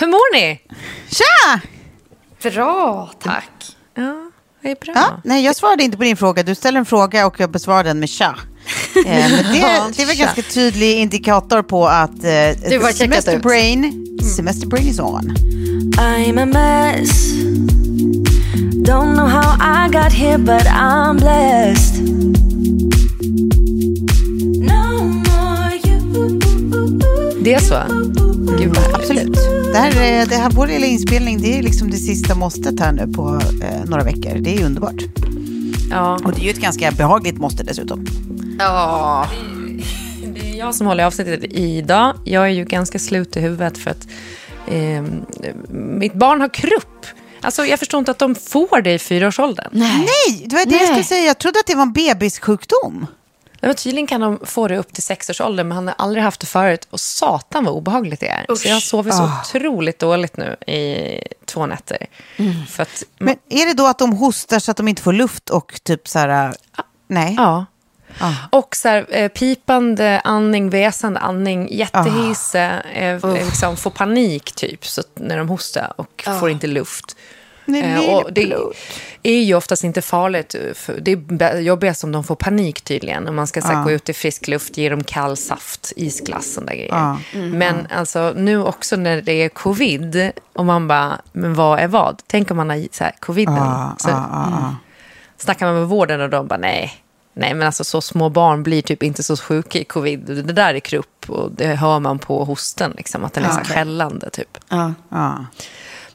Hur mår ni? Tja! Bra, tack. Ja, det är bra. Ja, nej, jag svarade inte på din fråga. Du ställer en fråga och jag besvarar den med tja. Eh, men det, det är väl ganska tydlig indikator på att eh, semester brain, semester brain is on. I'm a mess. Don't know how I got here, but I'm blessed. No more you. Det är så? Gud vad härligt. Absolut. Det här, är- det här, vår lilla inspelning, det är liksom det sista måstet här nu på eh, några veckor. Det är underbart. Ja. Och det är ju ett ganska behagligt måste dessutom. Ja, Det är jag som håller avsnittet idag. Jag är ju ganska slut i huvudet för att eh, mitt barn har krupp. Alltså jag förstår inte att de får det i fyraårsåldern. Nej, det var det jag Nej. skulle säga. Jag trodde att det var en bebissjukdom. Men tydligen kan de få det upp till sexårsåldern, men han har aldrig haft det förut. Och satan vad obehagligt det är. Så jag sovit så otroligt dåligt nu i två nätter. För att, Men är det då att de hostar så att de inte får luft och typ så här... Nej. ja. Och så här, eh, pipande andning, väsande andning, jättehiss, eh, liksom får panik typ så när de hostar och får inte luft. Nej, Eh, och det är ju oftast inte farligt. det är jobbigast om de får panik tydligen. Om man ska här, gå ut i frisk luft, ge dem kall saft, isglass, sådana där grejer. Men alltså, nu också när det är covid och man bara, men vad är vad? Tänk om man har så här, coviden. så, mm. Snackar man med vården och de bara, nej. Nej, men alltså så små barn blir typ inte så sjuka i covid. Det där är krupp och det hör man på hosten, liksom, att den är så här skällande typ.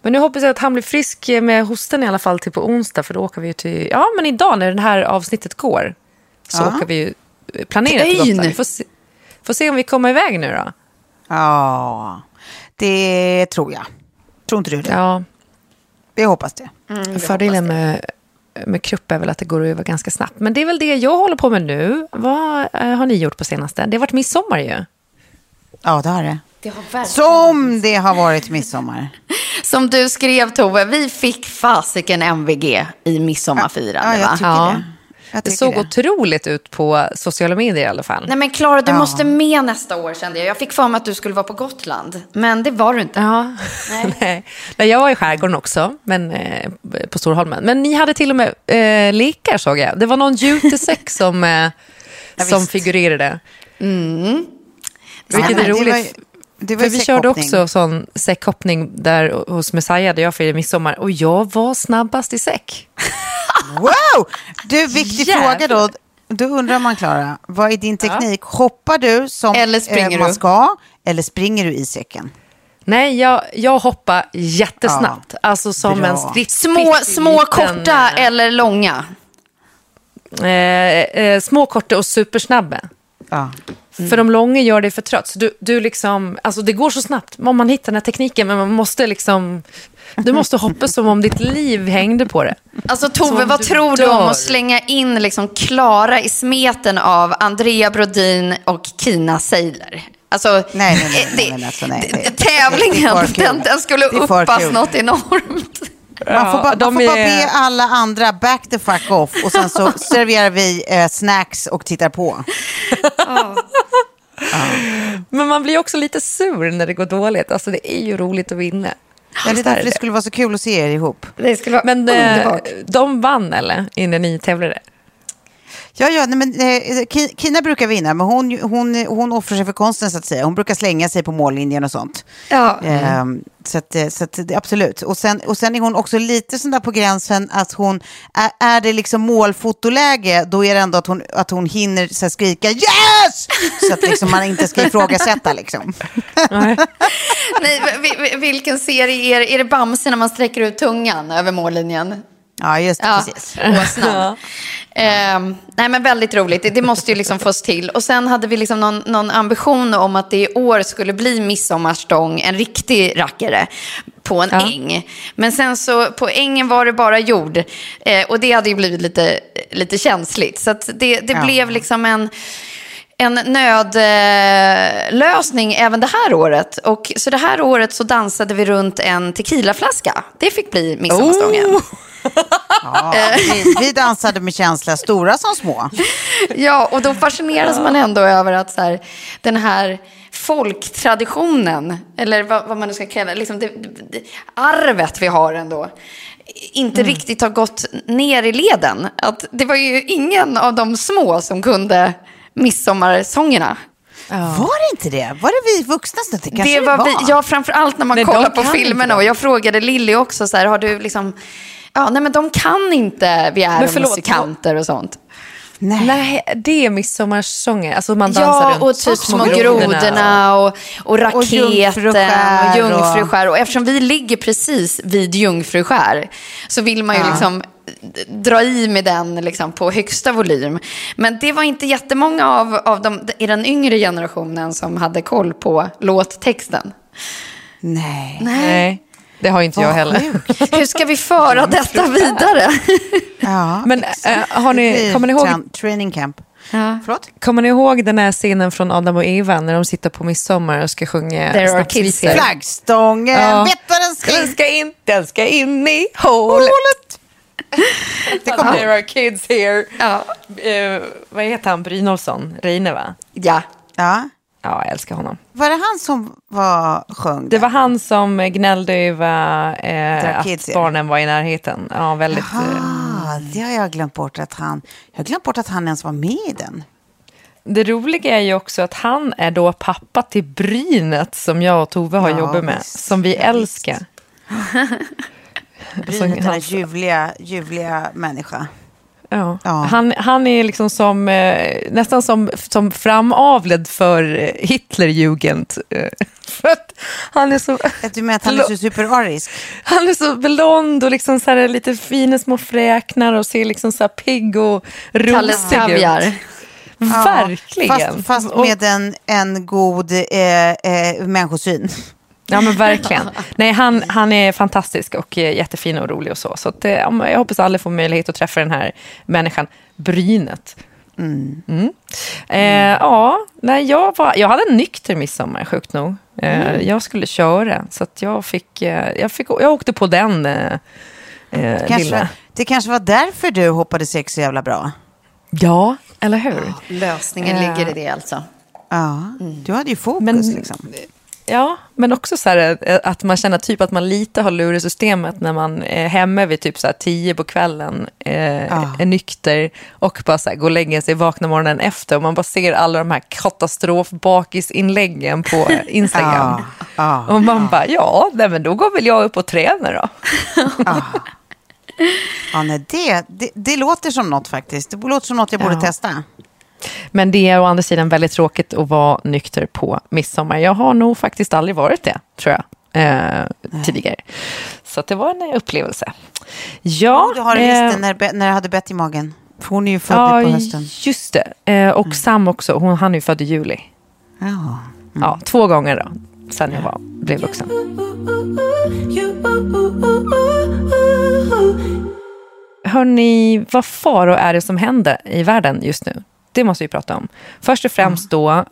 Men nu hoppas jag att han blir frisk med hosten i alla fall till på onsdag. För då åker vi ju till... Ja, men idag när det här avsnittet går så Ja. åker vi ju eh, planera till. Gotland. Vi får se, får se om vi kommer iväg nu då. ja, det tror jag. Tror inte du det? Ja, Jag hoppas det. fördelen med, med krupp är väl att det går över ganska snabbt. Men det är väl det jag håller på med nu. Vad eh, har ni gjort på senaste? Det har varit midsommar ju. Ja, det har det. Det har verkligen... Som det har varit midsommar. Som du skrev Tove, vi fick fasiken MVG i midsommarfirande Ja, jag va? tycker Ja. det. Jag Det såg det. otroligt ut på sociala medier i alla fall. Nej men Klara, du Ja. måste med nästa år kände jag. Jag fick för mig att du skulle vara på Gotland, men det var du inte. Ja, nej. nej. jag var i skärgården också, men, eh, på Storholmen. Men ni hade till och med eh, lekar såg jag. Det var någon jutesäck som, eh, som visst. figurerade. Mm. Vilket Ja, är roligt. Var- det var för vi körde också sån säckhoppning där hos Messiah där jag firade midsommar. Och jag var snabbast i säck. Wow! Du, viktig Jävlar. fråga då. Då undrar man, Klara, vad är din teknik? Hoppar du som Eller springer eh, man du? ska, eller springer du i säcken? Nej, jag, jag hoppade jättesnabbt. Alltså som Bra. en stritt, Små, små liten, korta eller långa? Eh, eh, små, korta och supersnabba. Ja. För de långa gör det för trött. Så Du, du liksom, alltså det går så snabbt om man hittar den här tekniken, men man måste liksom... Du måste hoppa som om ditt liv hängde på det. Alltså Tove, vad du tror du om dör. att slänga in liksom Klara i smeten av Andrea Brodin och Kina Seiler? Alltså, Nej, nej, nej, eh, nej, det- men alltså, nej, det tävlingen, den, den skulle uppas något enormt. Man får, bara, de man får bara be alla andra back the fuck off och sen så serverar vi eh, snacks och tittar på. Men man blir också lite sur när det går dåligt. Alltså det är ju roligt att vinna. Ja, det är därför det skulle vara så kul att se er ihop. Det skulle vara Men eh, underbart. de vann eller? Innan ni tävlade? Ja, ja, nej, men, eh, Ki- Kina brukar vinna, men hon, hon, hon offrar sig för konsten så att säga. Hon brukar slänga sig på mållinjen och sånt. Ja. Ehm, så att, eh, så att, absolut. Och sen, och sen är hon också lite sån där på gränsen att hon, är, är det liksom målfotoläge, då är det ändå att hon, att hon hinner så skrika yes! Så att liksom man inte ska ifrågasätta liksom. Nej. Nej, vi- vi- vilken serie är det? Är det Bamse när man sträcker ut tungan över mållinjen? Ja, just det, Ja, precis. åsnan. Ehm, nej men väldigt roligt, det, det måste ju liksom fås till. Och sen hade vi liksom någon, någon ambition om att det i år skulle bli midsommarstång, en riktig rackare på en äng. Men sen så på ängen var det bara jord. Eh, och det hade ju blivit lite, lite känsligt. Så det, det Ja. blev liksom en en nödlösning även det här året. Och så det här året så dansade vi runt en tequilaflaska. Det fick bli midsommarstången. Oh! Ja, vi, vi dansade med känsla, stora som små. Ja, och då fascineras man ändå över att så här, den här folktraditionen, eller vad, vad man nu ska kalla liksom det, det, arvet vi har ändå, inte riktigt har gått ner i leden. Att det var ju ingen av de små som kunde midsommarsångerna. Var det inte det? Var det vi vuxna som det kanske det var vi, ja, framför allt när man Nej, kollar på filmerna. Och jag frågade Lilly också, så här, har du liksom... Ja, nej men de kan inte Vi är Men förlåt, musikanter och sånt. Nej. Nej, det är midsommarsånger. Alltså man dansar Ja, runt och typ små små grodorna. och, och raketen jungfruskär och och- jungfruskär. Och eftersom vi ligger precis vid jungfruskär så vill man ju liksom dra i med den liksom på högsta volym. Men det var inte jättemånga av, av de, i den yngre generationen som hade koll på låttexten. Nej. Nej, det har inte jag heller. Hur ska vi föra detta vidare? Ja, Men eh, har ni, kommer, ni ihåg, Training camp. Ja. Förlåt? kommer ni ihåg den här scenen från Adam och Eva när de sitter på midsommar och ska sjunga There are kids. Flaggstången, Ja. vet vad den ska Den ska in, den ska in i hålet. Det kommer There are kids here. Ja. Eh, vad heter han? Brynolfsson? Reine, va? ja. Ja. Ja, jag älskar honom. Var det han som var, sjöng? Det var han som gnällde över eh, kids att here. barnen var i närheten. Ja, väldigt. eh, Ah, det har jag glömt bort att han... Jag har glömt bort att han ens var med i den. Det roliga är ju också att han är då pappa till Brynet som jag och Tove har Ja, jobbat med. visst. Som vi älskar. Brynet, den han- där ljuvliga, ljuvliga människa. Ja. Ja. Han, han är liksom som, eh, nästan som, som framavled för Hitlerjugend. För att han är så... Du menar att han är så superarisk? Han är så blond och liksom så här lite fina små fräknar och ser liksom så här pigg och rosig ut. Verkligen. Fast, fast Och- med en, en god eh, eh, människosyn. Ja men verkligen. Nej, han, han är fantastisk och eh, jättefin och rolig och så. Så att, eh, jag hoppas alla får möjlighet att träffa den här människan, Brynet. Mm. Eh, ja, nej, jag, var, jag hade en nykter midsommar, sjukt nog. Eh, Jag skulle köra, så jag, fick, eh, jag, fick, jag åkte på den eh, Kanske, lilla. det kanske var därför du hoppade sex så jävla bra. Ja, eller hur? Lösningen ligger i det alltså. Ja, du hade ju fokus Men- liksom. Ja, men också så här eh, att man känner typ att man lite har lurat systemet när man är hemma vid typ så här tio på kvällen, eh, Ja. är nykter och bara så här går och lägger sig, vaknar morgonen efter och man bara ser alla de här katastrofbakisinläggen på Instagram. Ja, ja, och man bara, ja, nej, men då går väl jag upp och tränar då. ja nej, det, det, det låter som något faktiskt. Det låter som något jag borde Ja. testa. Men det är å andra sidan väldigt tråkigt att vara nykter på midsommar. Jag har nog faktiskt aldrig varit det, tror jag, eh, tidigare. Så det var en eh, upplevelse. Ja, Du har eh, visst det när, när jag hade bett i magen. För hon är ju född Ja, på hösten. just det. Eh, och Sam också, hon, han är ju född i juli. Ja. Ja, två gånger då, sen jag var, blev vuxen. Hörni, vad faro är det som händer i världen just nu? Det måste vi prata om. Först och främst då eh,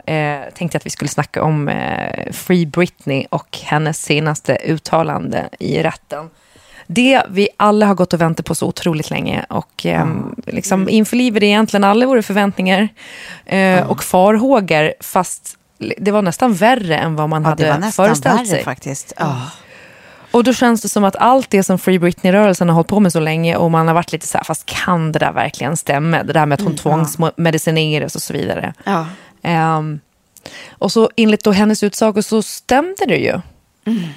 tänkte jag att vi skulle snacka om eh, Free Britney och hennes senaste uttalande i rätten. Det vi alla har gått och väntat på så otroligt länge och eh, liksom införlivade egentligen alla våra förväntningar eh, och farhågor fast det var nästan värre än vad man Ja, det var hade nästan föreställt värre sig. faktiskt. Ja. Och då känns det som att allt det som Free Britney-rörelsen har hållit på med så länge och man har varit lite så här, fast kan det där verkligen stämma? Det där med att hon tvångsmedicineras och så vidare. Ja. Ehm, och så enligt då hennes utsago så stämde det ju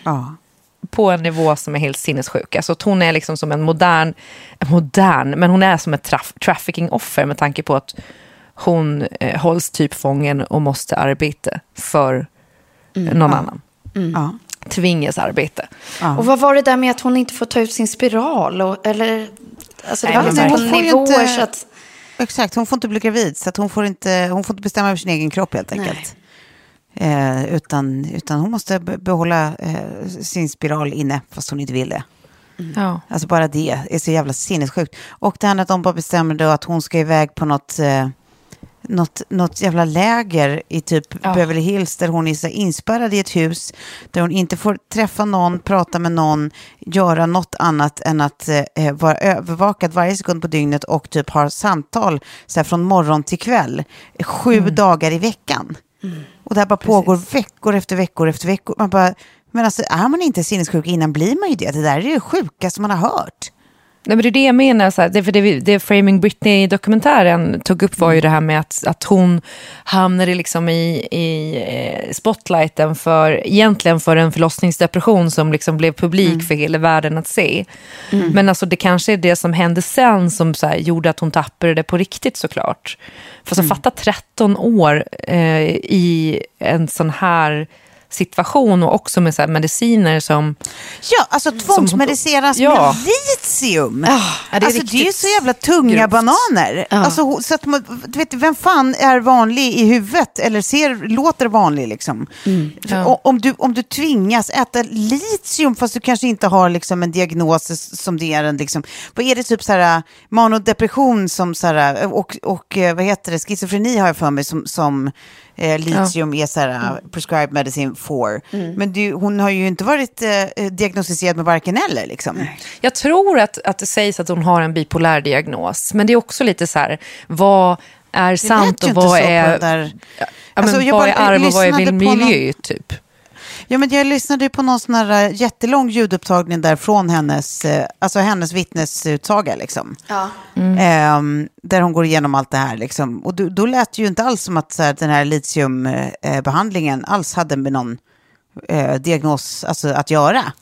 Ja. på en nivå som är helt sinnessjuk. Alltså att hon är liksom som en modern, modern men hon är som ett traf, trafficking-offer med tanke på att hon eh, hålls typ fången och måste arbeta för någon annan. Ja. Tvingas arbete. Och vad var det där med att hon inte får ta ut sin spiral? Och, eller, alltså det Nej, var liksom hon på nivåer inte- så att... Exakt, hon får inte bli gravid så att hon, får inte, hon får inte bestämma över sin egen kropp helt enkelt. Eh, utan, utan hon måste be- behålla eh, sin spiral inne fast hon inte vill det. Ja. Alltså bara det är så jävla sinnessjukt. Och det här att de bara bestämmer då att hon ska iväg på något, eh, något, något jävla läger i typ Beverly Hills där hon är så inspärrad i ett hus där hon inte får träffa någon, prata med någon, göra något annat än att eh, vara övervakad varje sekund på dygnet och typ ha samtal så här, från morgon till kväll, sju dagar i veckan. Och det här bara pågår veckor efter veckor efter veckor. Man bara, men alltså är man inte sinnessjuk innan blir man ju det. Det där är det sjukaste man har hört. Nej, men det är det jag menar. Så här, det, för det, det Framing Britney-dokumentären tog upp var ju det här med att, att hon hamnade liksom i, i eh, spotlighten för, egentligen för en förlossningsdepression som liksom blev publik för hela världen att se. Men alltså, det kanske är det som hände sen som så här, gjorde att hon tappade det på riktigt såklart. För så fatta 13 år eh, i en sån här situation och också med så mediciner som... Ja, alltså tvångsmedicineras Ja. med litium. det är alltså det är ju så jävla tunga grovt. bananer. Alltså, ho- så att man, du vet, vem fan är vanlig i huvudet eller ser, låter vanlig liksom? För o- Om, du, om du tvingas äta litium fast du kanske inte har liksom, en diagnos som det är en, liksom, vad är det typ så här, manodepression som så här, och, och eh, vad heter det, schizofreni har jag för mig som, som eh, litium är så här, prescribed medicine for. Men du, hon har ju inte varit eh, diagnostiserad med varken eller liksom. Jag tror att, att det sägs att hon har en bipolär diagnos. Men det är också lite så här, vad är Det sant och vad är, där- ja, Alltså, men vad är arv och vad är miljö, typ? Ja, men jag lyssnade ju på någon sån här eh, jättelång ljudupptagning där från hennes, eh, alltså hennes vittnesutsaga. Liksom. Ja. Ehm, där hon går igenom allt det här. Liksom. Och då, då lät det ju inte alls som att så här, den här litiumbehandlingen alls hade med någon eh, diagnos alltså, att göra.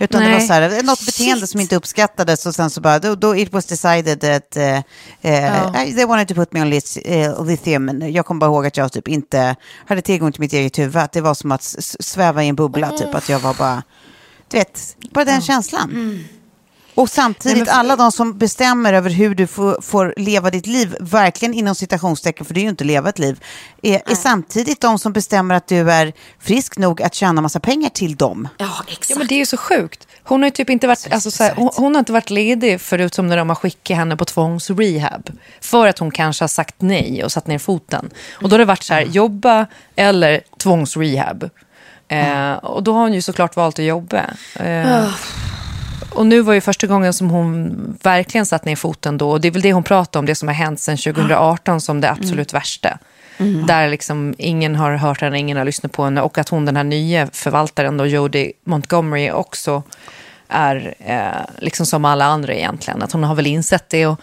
Utan det Nej. var så här, något beteende som inte uppskattades och sen så bara, då, då it was decided that eh, eh, they wanted to put me on lit, eh, lithium. Jag kommer bara ihåg att jag typ inte hade tillgång till mitt eget huvud. Att det var som att sväva i en bubbla, typ att jag var bara, du vet, bara den känslan. Och samtidigt, alla de som bestämmer över hur du får, får leva ditt liv, verkligen inom citationstecken, för det är ju inte att leva ett liv, är, är samtidigt de som bestämmer att du är frisk nog att tjäna massa pengar till dem. Ja, exakt. Ja, men det är ju så sjukt. Hon har ju typ inte varit, alltså, så här, hon, hon har inte varit ledig förutom när de har skickat henne på tvångsrehab. För att hon kanske har sagt nej och satt ner foten. Och då har det varit så här, jobba eller tvångsrehab. Eh, och då har hon ju såklart valt att jobba. Eh, Och nu var ju första gången som hon verkligen satt ner foten då. Och det är väl det hon pratar om, det som har hänt sedan 2018 som det absolut värsta. Där liksom ingen har hört henne, ingen har lyssnat på henne. Och att hon, den här nya förvaltaren då, Jodie Montgomery, också är eh, liksom som alla andra egentligen. Att hon har väl insett det. Och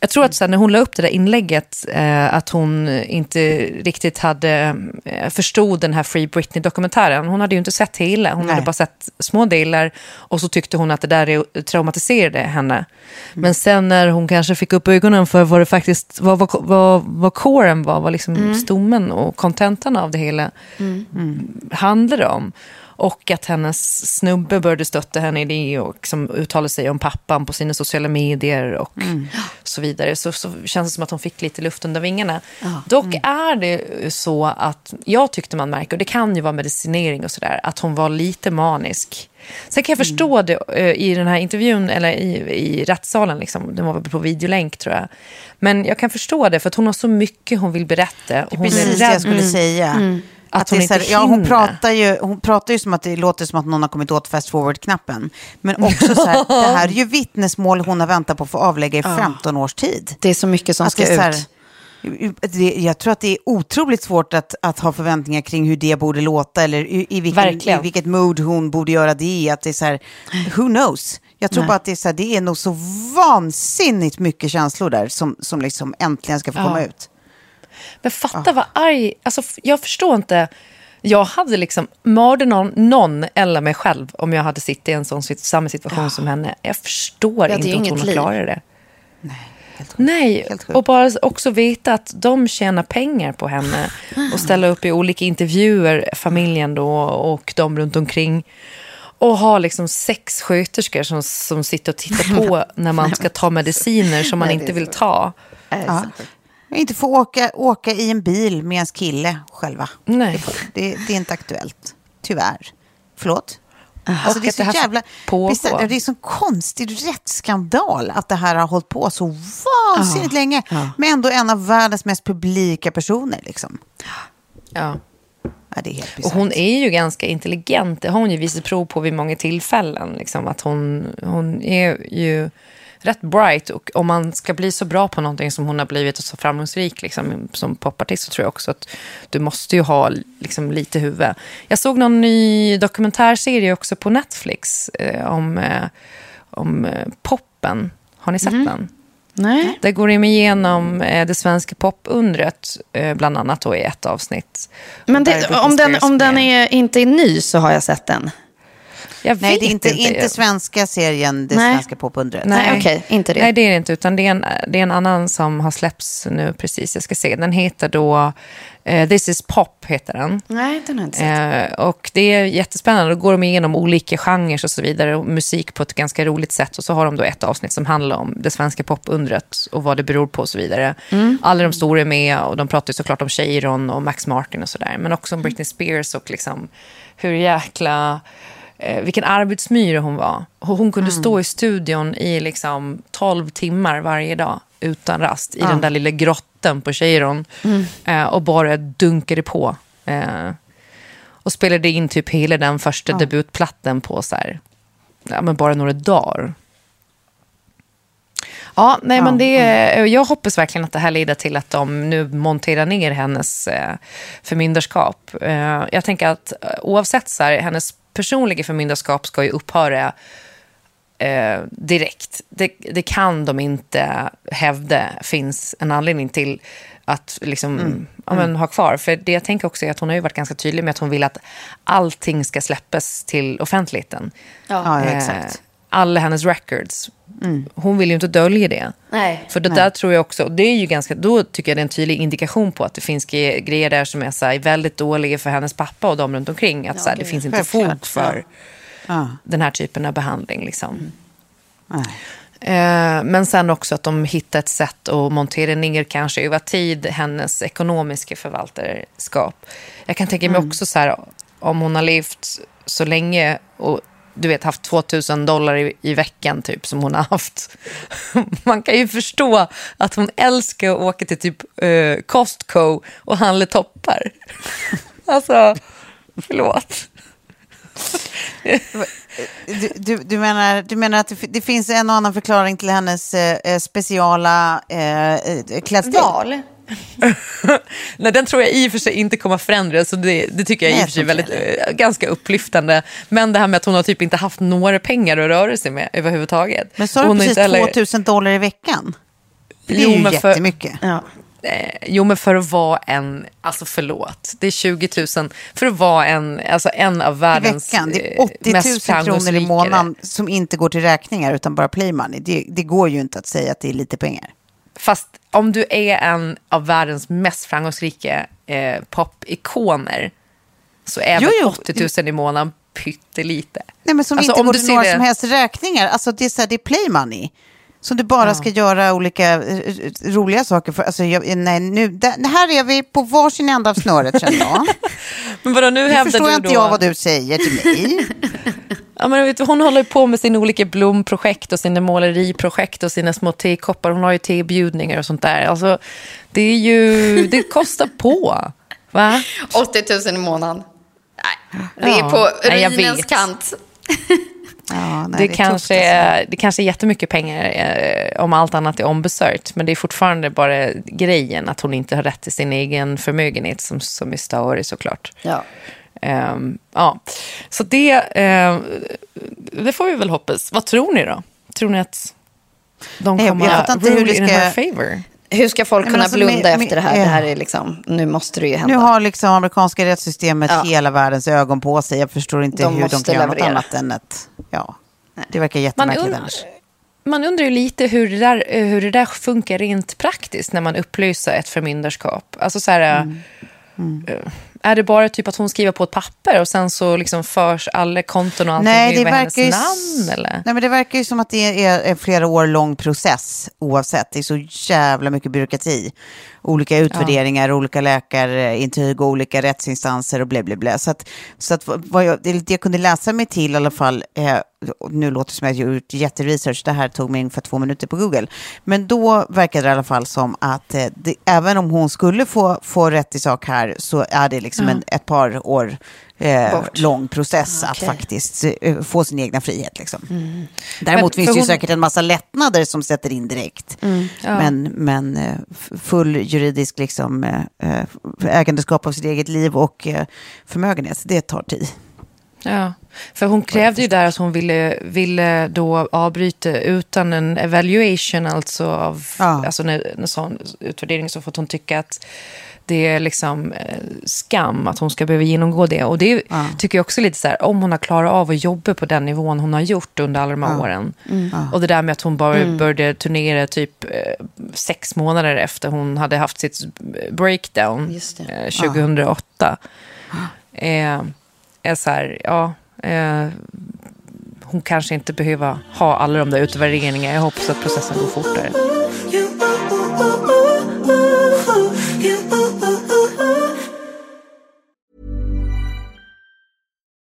jag tror att så här, när hon la upp det där inlägget, eh, att hon inte riktigt hade eh, förstod den här Free Britney-dokumentären. Hon hade ju inte sett hela, hon Nej. hade bara sett små delar. Och så tyckte hon att det där är- traumatiserade henne. Men sen när hon kanske fick upp ögonen för vad det faktiskt, vad, vad, vad, vad coren var, vad liksom stommen och kontentan av det hela handlade om. Och att hennes snubbe började stötta henne i det och liksom uttala sig om pappan på sina sociala medier och så vidare. så, så känns det som att hon fick lite luft under vingarna. Dock Mm. är det så att jag tyckte man märker, och det kan ju vara medicinering och sådär, att hon var lite manisk. Sen kan jag förstå Mm. det eh, i den här intervjun, eller i, i rättssalen, liksom. den var väl på videolänk tror jag. Men jag kan förstå det, för att hon har så mycket hon vill berätta. och Hon är Precis det rädd jag skulle säga. Att hon så här- inte ja, hon, hinner. pratar ju, hon pratar ju som att det låter som att någon har kommit åt fast forward-knappen. Men också så här, det här är ju vittnesmål hon har väntat på att få avlägga i 15 års tid. Det är så mycket som Att ska så här, ut. det, jag tror att det är otroligt svårt att, att ha förväntningar kring hur det borde låta eller i, i, vilken, i vilket mood hon borde göra det i. Att det är så här, who knows? Jag tror bara att det är, så här, det är nog så vansinnigt mycket känslor där som, som liksom äntligen ska få komma ut. Men fatta vad arg... Alltså, jag förstår inte. Jag hade liksom mördat någon, någon eller mig själv om jag hade suttit i en sån samma situation som henne. Jag förstår Ja, inte att hon liv. klarat det. Helt sjukt. Nej, Helt och bara också veta att de tjänar pengar på henne och ställa upp i olika intervjuer, familjen då och de runt omkring. Och ha liksom sex sköterskor som, som sitter och tittar på när man ska ta mediciner som man Nej, inte vill ta. Ja. Inte få åka, åka i en bil med ens kille själva. Nej. Det, det är inte aktuellt, tyvärr. Förlåt? Alltså det är så det jävla... bisarrt. Det är så konstig rättsskandal att det här har hållit på så vansinnigt länge. Med ändå en av världens mest publika personer. Liksom. Ja. Ja, det är helt Och hon är ju ganska intelligent. Det har hon ju visat prov på vid många tillfällen. Liksom, att hon, hon är ju rätt bright. Och om man ska bli så bra på någonting som hon har blivit och så framgångsrik liksom, som popartist så tror jag också att du måste ju ha liksom, lite huvud. Jag såg någon ny dokumentärserie också på Netflix eh, om, eh, om eh, poppen. Har ni sett den? Nej. Där går de igenom eh, det svenska popundret, eh, bland annat då i ett avsnitt. Men det, om den, om den är, inte är ny så har jag sett den. Jag Nej, det är inte, inte svenska serien Det Nej. svenska popundret. Nej, okej, inte det. Nej, det är det inte. Utan det är, en, det är en annan som har släppts nu precis. Jag ska se. Den heter då eh, This is pop, heter den. Nej, den har jag inte sett. Eh, och det är jättespännande. Då går de igenom olika genrer och så vidare. Och musik på ett ganska roligt sätt. Och så har de då ett avsnitt som handlar om det svenska popundret och vad det beror på och så vidare. Alla de stora är med och de pratar ju såklart om Cheiron och Max Martin och sådär. Men också om Britney Spears och liksom hur jäkla... Eh, vilken arbetsmyra hon var. Hon kunde stå i studion i liksom 12 timmar varje dag utan rast i den där lilla grotten på Cheiron. Eh, och bara dunkade på. Eh, och spelade in typ hela den första debutplattan på så här, ja, men bara några dagar. Ja, nej, men det, jag hoppas verkligen att det här leder till att de nu monterar ner hennes eh, förmyndarskap. Eh, jag tänker att eh, oavsett så här, hennes personliga förmyndarskap ska ju upphöra eh, direkt. Det, det kan de inte hävda finns en anledning till att liksom, ja, men, ha kvar. För det jag tänker också är att hon har ju varit ganska tydlig med att hon vill att allting ska släppas till offentligheten. Ja, Eh, exakt. Alla hennes records. Hon vill ju inte dölja det. Nej. För det där tror jag också, det är ju ganska, då tycker jag det är en tydlig indikation på att det finns gre- grejer där som är så här, väldigt dåliga för hennes pappa och de runt omkring. Att så här, det finns inte fog för Ja. den här typen av behandling. Liksom. Nej. Eh, men sen också att de hittar ett sätt att montera ner kanske över tid hennes ekonomiska förvaltarskap. Jag kan tänka mig också så här, om hon har levt så länge och du vet haft 2000 dollar i, i veckan typ som hon har haft. Man kan ju förstå att hon älskar att åka till typ eh, Costco och handla toppar. alltså, förlåt. Du, du, du, menar, du menar att det, det finns en och annan förklaring till hennes eh, eh, speciala eh, eh, klädstil? Val? Nej, den tror jag i och för sig inte kommer att förändras. Så det, det tycker jag i och för sig är väldigt, eh, ganska upplyftande. Men det här med att hon har typ inte haft några pengar att röra sig med överhuvudtaget. Men sa du precis inte heller- 2000 dollar i veckan? Det är Jo, ju för- jättemycket. Ja. Eh, jo, men för att vara en, alltså förlåt, det är 20 000, för att vara en, alltså en av I världens veckan. Det är eh, 80 mest 000 kronor i månaden som inte går till räkningar utan bara play money. Det, det går ju inte att säga att det är lite pengar. Fast om du är en av världens mest framgångsrika eh, popikoner så är Jo, jo. 80 000 i månaden pyttelite. Nej, men som Alltså, inte går till några det- som helst räkningar. Alltså det är, så här, det är play money. Som du bara ska göra olika eh, roliga saker för. Alltså, jag, nej, nu, det, här är vi på varsin ända av snöret känner jag. Men vadå, nu, nu hävdar förstår du inte då... jag vad du säger till mig. Ja, men vet, du, hon håller på med sina olika blomprojekt och sina måleriprojekt och sina små tekoppar. Hon har ju tebjudningar och sånt där. Alltså, det är ju, det kostar på. Va? 80 000 i månaden. Nej, det är Ja. på jag ruinens vet. kant. Ja, nej, det, tufft, kanske alltså. är, det kanske är jättemycket pengar eh, om allt annat är ombesörjt. Men det är fortfarande bara grejen att hon inte har rätt till sin egen förmögenhet som, som är störig såklart. Ja. Ehm, ja. Så det, ehm, det får vi väl hoppas. Vad tror ni då? Tror ni att de jag- kommer jag fattar inte hur rule det in ska- her favor? Hur ska folk kunna alltså, blunda med- efter det här? med- Det här är liksom, nu måste det ju hända. Nu har liksom amerikanska rättssystemet Ja. hela världens ögon på sig. Jag förstår inte De hur de måste kan göra något annat än att... Ja, det verkar Man, jättemärkligt und- annars. man undrar ju lite hur det, där, eh, hur det där funkar rent praktiskt när man upplöser ett förmyndarskap. Alltså så här, Mm. eh, Är det bara typ att hon skriver på ett papper och sen så liksom förs alla konton och allting Nej, det över hennes ju... namn? Eller? Nej, men det verkar ju som att det är en flera år lång process oavsett. Det är så jävla mycket byråkrati. Olika utvärderingar, olika läkarintyg olika rättsinstanser och bla bla bla. Så att, så att vad jag, det jag kunde läsa mig till i alla fall, eh, nu låter det som att jag gjort jätteresearch, det här tog mig ungefär två minuter på Google. Men då verkar det i alla fall som att eh, det, även om hon skulle få, få rätt i sak här så är det liksom en, ett par år eh, lång process att Okej. faktiskt eh, få sin egna frihet. Liksom. Däremot Men finns det ju hon- säkert en massa lättnader som sätter in direkt. Men, men eh, full juridisk liksom, eh, eh, ägandeskap av sitt eget liv och förmögenhet, det tar tid. Ja, för hon krävde ju där att hon ville, ville då avbryta utan en evaluation, alltså av Ja. alltså när, en sån utvärdering, så får hon tycka att det är liksom eh, skam att hon ska behöva genomgå det. Och det tycker jag också lite så här, om hon har klarat av att jobba på den nivån hon har gjort under alla de här åren. Och det där med att hon bara började turnera typ eh, sex månader efter hon hade haft sitt breakdown Just det. eh, 2008. Eh, är så här, ja, hon kanske inte behöver ha alla de där utvärderingarna. Jag hoppas att processen går fortare.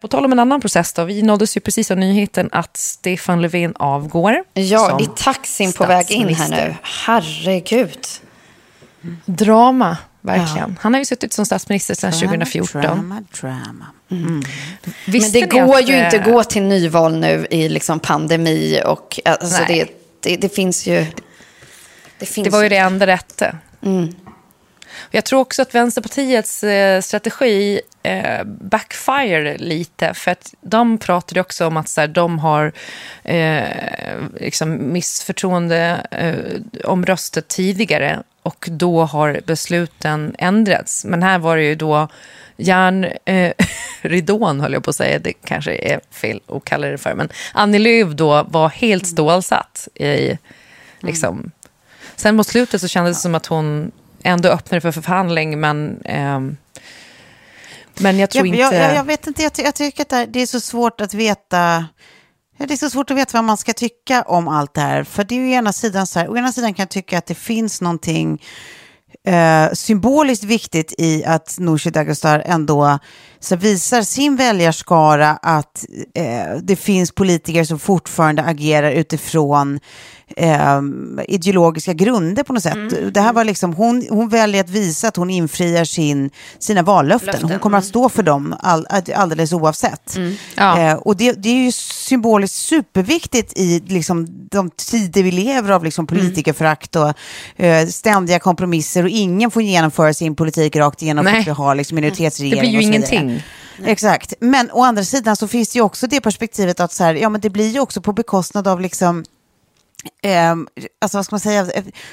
På tal om en annan process då. Vi nåddes ju precis av nyheten att Stefan Löfven avgår. Ja, i taxin på väg in här nu. Herregud. Drama, verkligen. Han har ju suttit som statsminister sedan 2014. Drama, drama. Men Visste det ni går att, ju eh, inte gå till nyval nu i liksom pandemi och alltså det, det, det finns ju... Det, finns Det var ju det enda rätta. Jag tror också att Vänsterpartiets eh, strategi eh, backfire lite. För att de pratade också om att så här, de har eh, liksom missförtroende eh, omröstat tidigare. Och då har besluten ändrats. Men här var det ju då järnridån, eh, höll jag på att säga. Det kanske är fel att kalla det för. Men Annie Lööf då var helt stålsatt i liksom, Sen mot slutet så kändes det som att hon ändå öppnade för förhandling, men ehm, Men jag tror jag, inte... Jag, jag, vet inte, jag, jag tycker att det är så svårt att veta... Det är så svårt att veta vad man ska tycka om allt det här. För det är ju ena sidan så här, å ena sidan kan jag tycka att det finns någonting eh, symboliskt viktigt i att Nooshi Dadgostar ändå så visar sin väljarskara att eh, det finns politiker som fortfarande agerar utifrån eh, ideologiska grunder på något sätt. Mm. Det här var liksom, hon, hon väljer att visa att hon infriar sin, sina vallöften. Löften. Hon kommer att stå för dem all, alldeles oavsett. Mm. Ja. Eh, och det, det, är ju symboliskt superviktigt i liksom, de tider vi lever av liksom, politikerförakt och eh, ständiga kompromisser och ingen får genomföra sin politik rakt igenom för att vi har liksom, minoritetsregering. Det blir ju ingenting. Exakt, men å andra sidan så finns det ju också det perspektivet att så här, ja men det blir ju också på bekostnad av liksom eh, alltså vad ska man säga,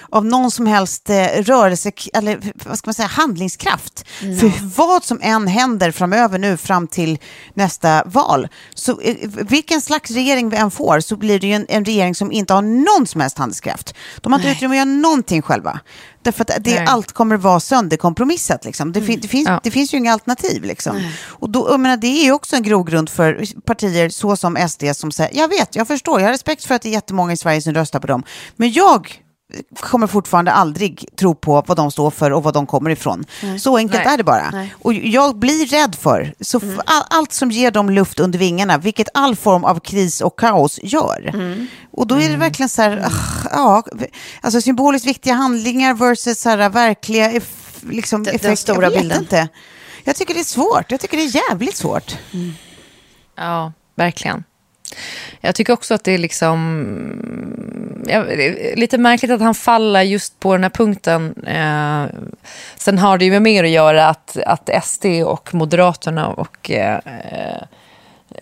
av någon som helst eh, rörelse, eller vad ska man säga, handlingskraft. Mm. För vad som än händer framöver nu fram till nästa val, så eh, vilken slags regering vi än får så blir det ju en, en regering som inte har någon som helst handlingskraft. De har inte utrymme att göra någonting själva. Därför att det, allt kommer vara sönderkompromissat. Liksom. Det, fin, det, finns, ja. det finns ju inga alternativ. Liksom. Och då, jag menar, det är också en grogrund för partier så som SD som säger, jag vet, jag förstår, jag har respekt för att det är jättemånga i Sverige som röstar på dem. Men jag kommer fortfarande aldrig tro på vad de står för och vad de kommer ifrån. Nej. Så enkelt Nej. är det bara. Nej. Och jag blir rädd för så mm. all, allt som ger dem luft under vingarna, vilket all form av kris och kaos gör. Mm. Och då är det mm. verkligen så här, uh, ja, alltså symboliskt viktiga handlingar versus så här, verkliga liksom, effekter. Den stora jag bilden. Inte. Jag tycker det är svårt, jag tycker det är jävligt svårt. Mm. Ja, verkligen. Jag tycker också att det är liksom ja, lite märkligt att han faller just på den här punkten. Eh, sen har det ju med mer att göra att, att SD och Moderaterna och eh,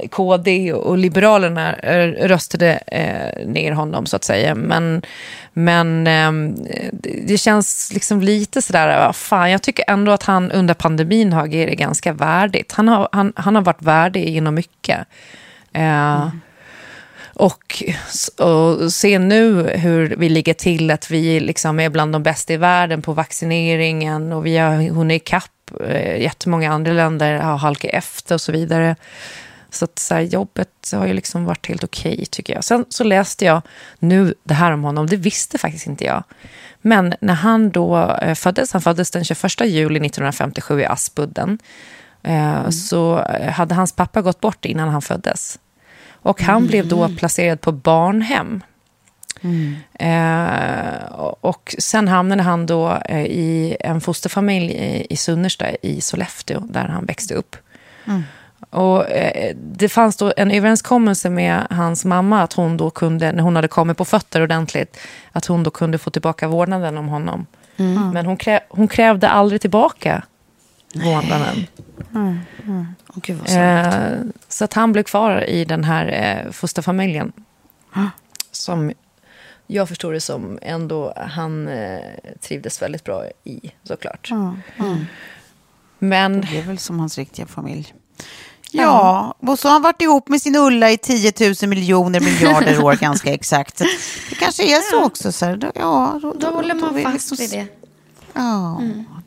KD och Liberalerna röstade eh, ner honom så att säga. Men, men eh, det känns liksom lite sådär, fan jag tycker ändå att han under pandemin har agerat ganska värdigt. Han har, han, han har varit värdig inom mycket. Eh, mm. Och, och se nu hur vi ligger till, att vi liksom är bland de bästa i världen på vaccineringen och vi har hunnit ikapp. Eh, jättemånga andra länder har halkat efter och så vidare. Så att så här, jobbet har ju liksom varit helt okej, okay, tycker jag. Sen så läste jag nu det här om honom, det visste faktiskt inte jag. Men när han då eh, föddes, han föddes den 21 juli 1957 i Aspudden, eh, mm. så hade hans pappa gått bort innan han föddes. Och han mm. blev då placerad på barnhem. Mm. Eh, och sen hamnade han då eh, i en fosterfamilj i, i Sunnersta i Sollefteå, där han växte upp. Mm. Och eh, det fanns då en överenskommelse med hans mamma att hon då kunde, när hon hade kommit på fötter ordentligt, att hon då kunde få tillbaka vårdnaden om honom. Mm. Men hon, krä, hon krävde aldrig tillbaka vårdnaden. Mm. Mm. Oh, eh, så att han blev kvar i den här eh, fosterfamiljen. Mm. Som jag förstår det som ändå han eh, trivdes väldigt bra i, såklart. Mm. Men... Det blev väl som hans riktiga familj. Ja, och så har han varit ihop med sin Ulla i 10 000 miljoner miljarder år ganska exakt. Det kanske är så också. Så här, ja, då, då, då håller man då fast liksom, vid det. Ja, mm.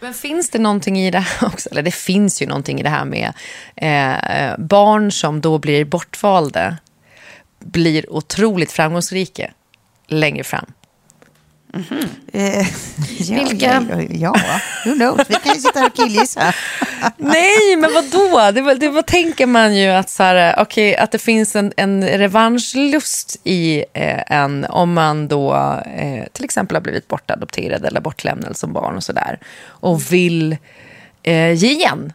Men finns det någonting i det här också? Eller det finns ju någonting i det här med eh, eh barn som då blir bortvalda blir otroligt framgångsrika längre fram. Mm -hmm. eh, ja, Vilka? Ja, ja, who knows? Vi kan ju sitta här och killgissa. Nej, men vad då? Det, det vad tänker man ju att, så här, okay, att det finns en, en revanschlust i eh, en om man då eh, till exempel har blivit bortadopterad eller bortlämnad som barn och sådär och vill eh, ge igen.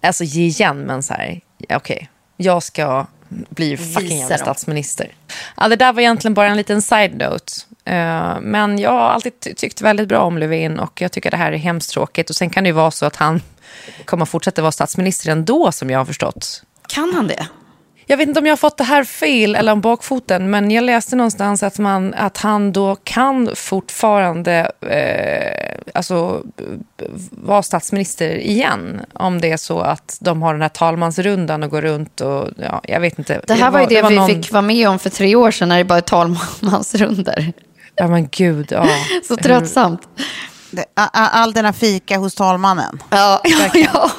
Alltså ge igen, men så här, okej, okay, jag ska bli fucking jävla statsminister. Ja, det där var egentligen bara en liten side-note. Uh, men jag har alltid tyckt väldigt bra om Löfven och jag tycker det här är hemskt tråkigt. Och sen kan det ju vara så att han kommer fortsätta vara statsminister ändå, som jag har förstått. Kan han det? Jag vet inte om jag har fått det här fel eller om bakfoten, men jag läste någonstans att, man, att han då kan fortfarande eh, alltså, vara statsminister igen. Om det är så att de har den här talmansrundan och går runt och ja, jag vet inte. Det här var, ju det, det var vi någon... fick vara med om för tre år sedan när det bara är talmansrundor. Ja men gud, ja. Så tröttsamt. All denna fika hos talmannen. Ja, ja,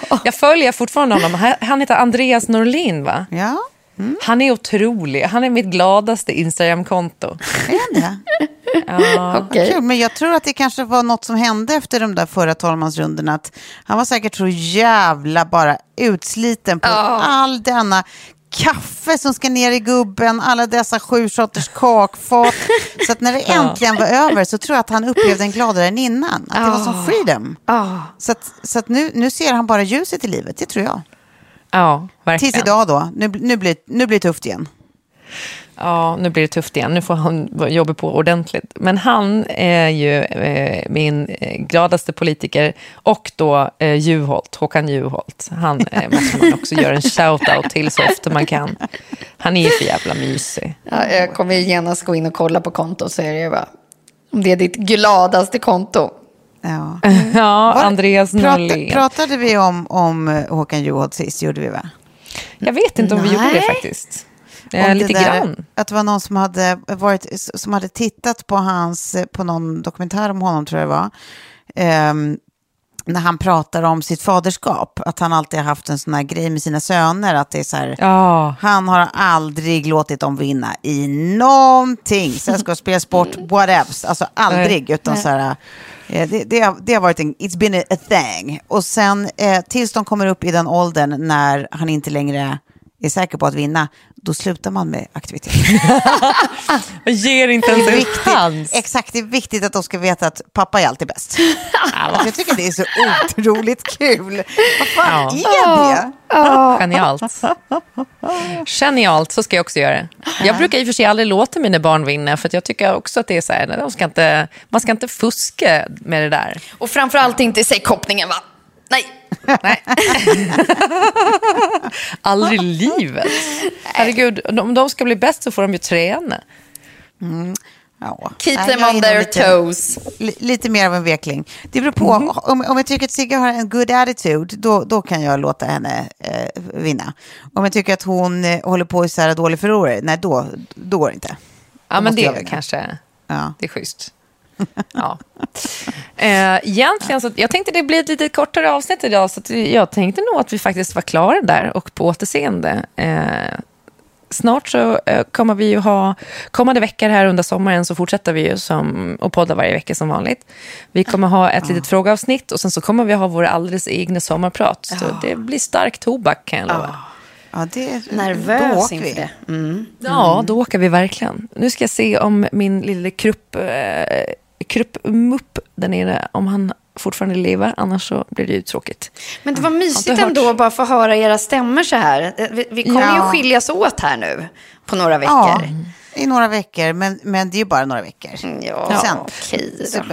ja. Jag följer fortfarande honom. Han heter Andreas Norlin, va? Ja. Mm. Han är otrolig. Han är mitt gladaste Instagram-konto. Är det? ja. okay. Kul, men jag tror att det kanske var något som hände efter de där förra talmansrundorna. Att han var säkert så jävla bara utsliten på oh. all denna kaffe som ska ner i gubben, alla dessa sju sorters kakfat. så att när det äntligen var över så tror jag att han upplevde en gladare än innan. Att det var som freedom. Så, att, så att nu, nu ser han bara ljuset i livet, det tror jag. Ja, verkligen. Tills idag då, nu, nu, blir, nu blir det tufft igen. Ja, nu blir det tufft igen. Nu får han jobba på ordentligt. Men han är ju eh, min eh, gladaste politiker och då eh, Juholt, Håkan Juholt. Han eh, måste man också göra en shout-out till så ofta man kan. Han är ju för jävla mysig. Ja, jag kommer genast gå in och kolla på kontot så är det ju bara, om det är ditt gladaste konto. Ja, ja Andreas Norlén. Pratade vi om, om Håkan Juholt sist? Gjorde vi va? Jag vet inte om Nej. vi gjorde det faktiskt. Eh, lite där, grann. Att det var någon som hade, varit, som hade tittat på, hans, på någon dokumentär om honom, tror jag det var. Um, när han pratar om sitt faderskap, att han alltid har haft en sån här grej med sina söner, att det är så här, oh. han har aldrig låtit dem vinna i någonting, sällskapsspel, sport, whatever, alltså aldrig, utan så här, eh, det, det, har, det har varit en, it's been a, a thing. Och sen eh, tills de kommer upp i den åldern när han inte längre är säker på att vinna, då slutar man med aktivitet. Man ger inte ens en chans. Exakt, det är viktigt att de ska veta att pappa är alltid bäst. alltså, jag tycker det är så otroligt kul. Vad fan ja. är det? Genialt. Genialt, så ska jag också göra. Jag brukar i och för sig aldrig låta mina barn vinna, för jag tycker också att det är så här, de ska inte, man ska inte fuska med det där. Och framförallt inte i säckhoppningen, va? Nej. Nej. Aldrig i livet. Herregud, om de ska bli bäst så får de ju träna. Mm. Ja. Keep Nej, them on their lite, toes. Lite mer av en vekling. Det beror på. Mm. Om, om jag tycker att Sigge har en good attitude, då, då kan jag låta henne eh, vinna. Om jag tycker att hon eh, håller på att isär dålig förlorare, nej då, då går det inte. Ja, men det är kanske ja. det är schysst ja. Eh, egentligen så, jag tänkte det blir ett lite kortare avsnitt idag, så jag tänkte nog att vi faktiskt var klara där och på återseende. Eh, snart så eh, kommer vi ju ha, kommande veckor här under sommaren så fortsätter vi ju som, och podda varje vecka som vanligt. Vi kommer ha ett ja. litet frågeavsnitt och sen så kommer vi ha våra alldeles egna sommarprat. Så ja. det blir stark tobak kan jag lova. Ja. Det, Nervös inför det. Mm. Ja, då åker vi verkligen. Nu ska jag se om min lille krupp, eh, Krupp-mupp där nere, om han fortfarande lever, annars så blir det ju tråkigt. Men det var mysigt ändå att bara få höra era stämmor så här. Vi, vi kommer ja. ju skiljas åt här nu på några veckor. Ja, i några veckor, men, men det är ju bara några veckor. Mm, Ja, sen, okej så,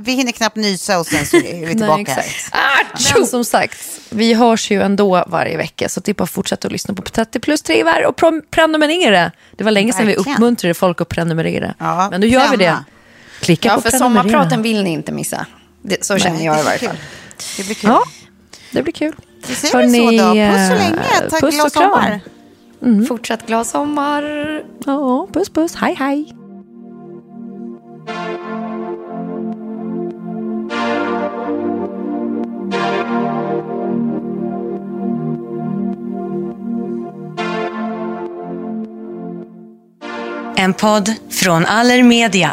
vi hinner knappt nysa och sen så är vi tillbaka här. exakt. Men som sagt, vi hörs ju ändå varje vecka. Så det är bara att fortsätta att lyssna på 30 plus 3 var och prenumerera. Det var länge sedan vi Verkligen. uppmuntrade folk att prenumerera. Ja, Men nu gör vi det. Klicka Ja, på för prenumerera. sommarpraten vill ni inte missa. Det, så känner jag i varje fall. Det blir kul. Ja, det blir kul. Vi säger så då. Puss så länge. eh, Tack, puss glad och sommar. Fortsatt glad sommar. Ja, puss puss. Hej hej. En podd från Allermedia.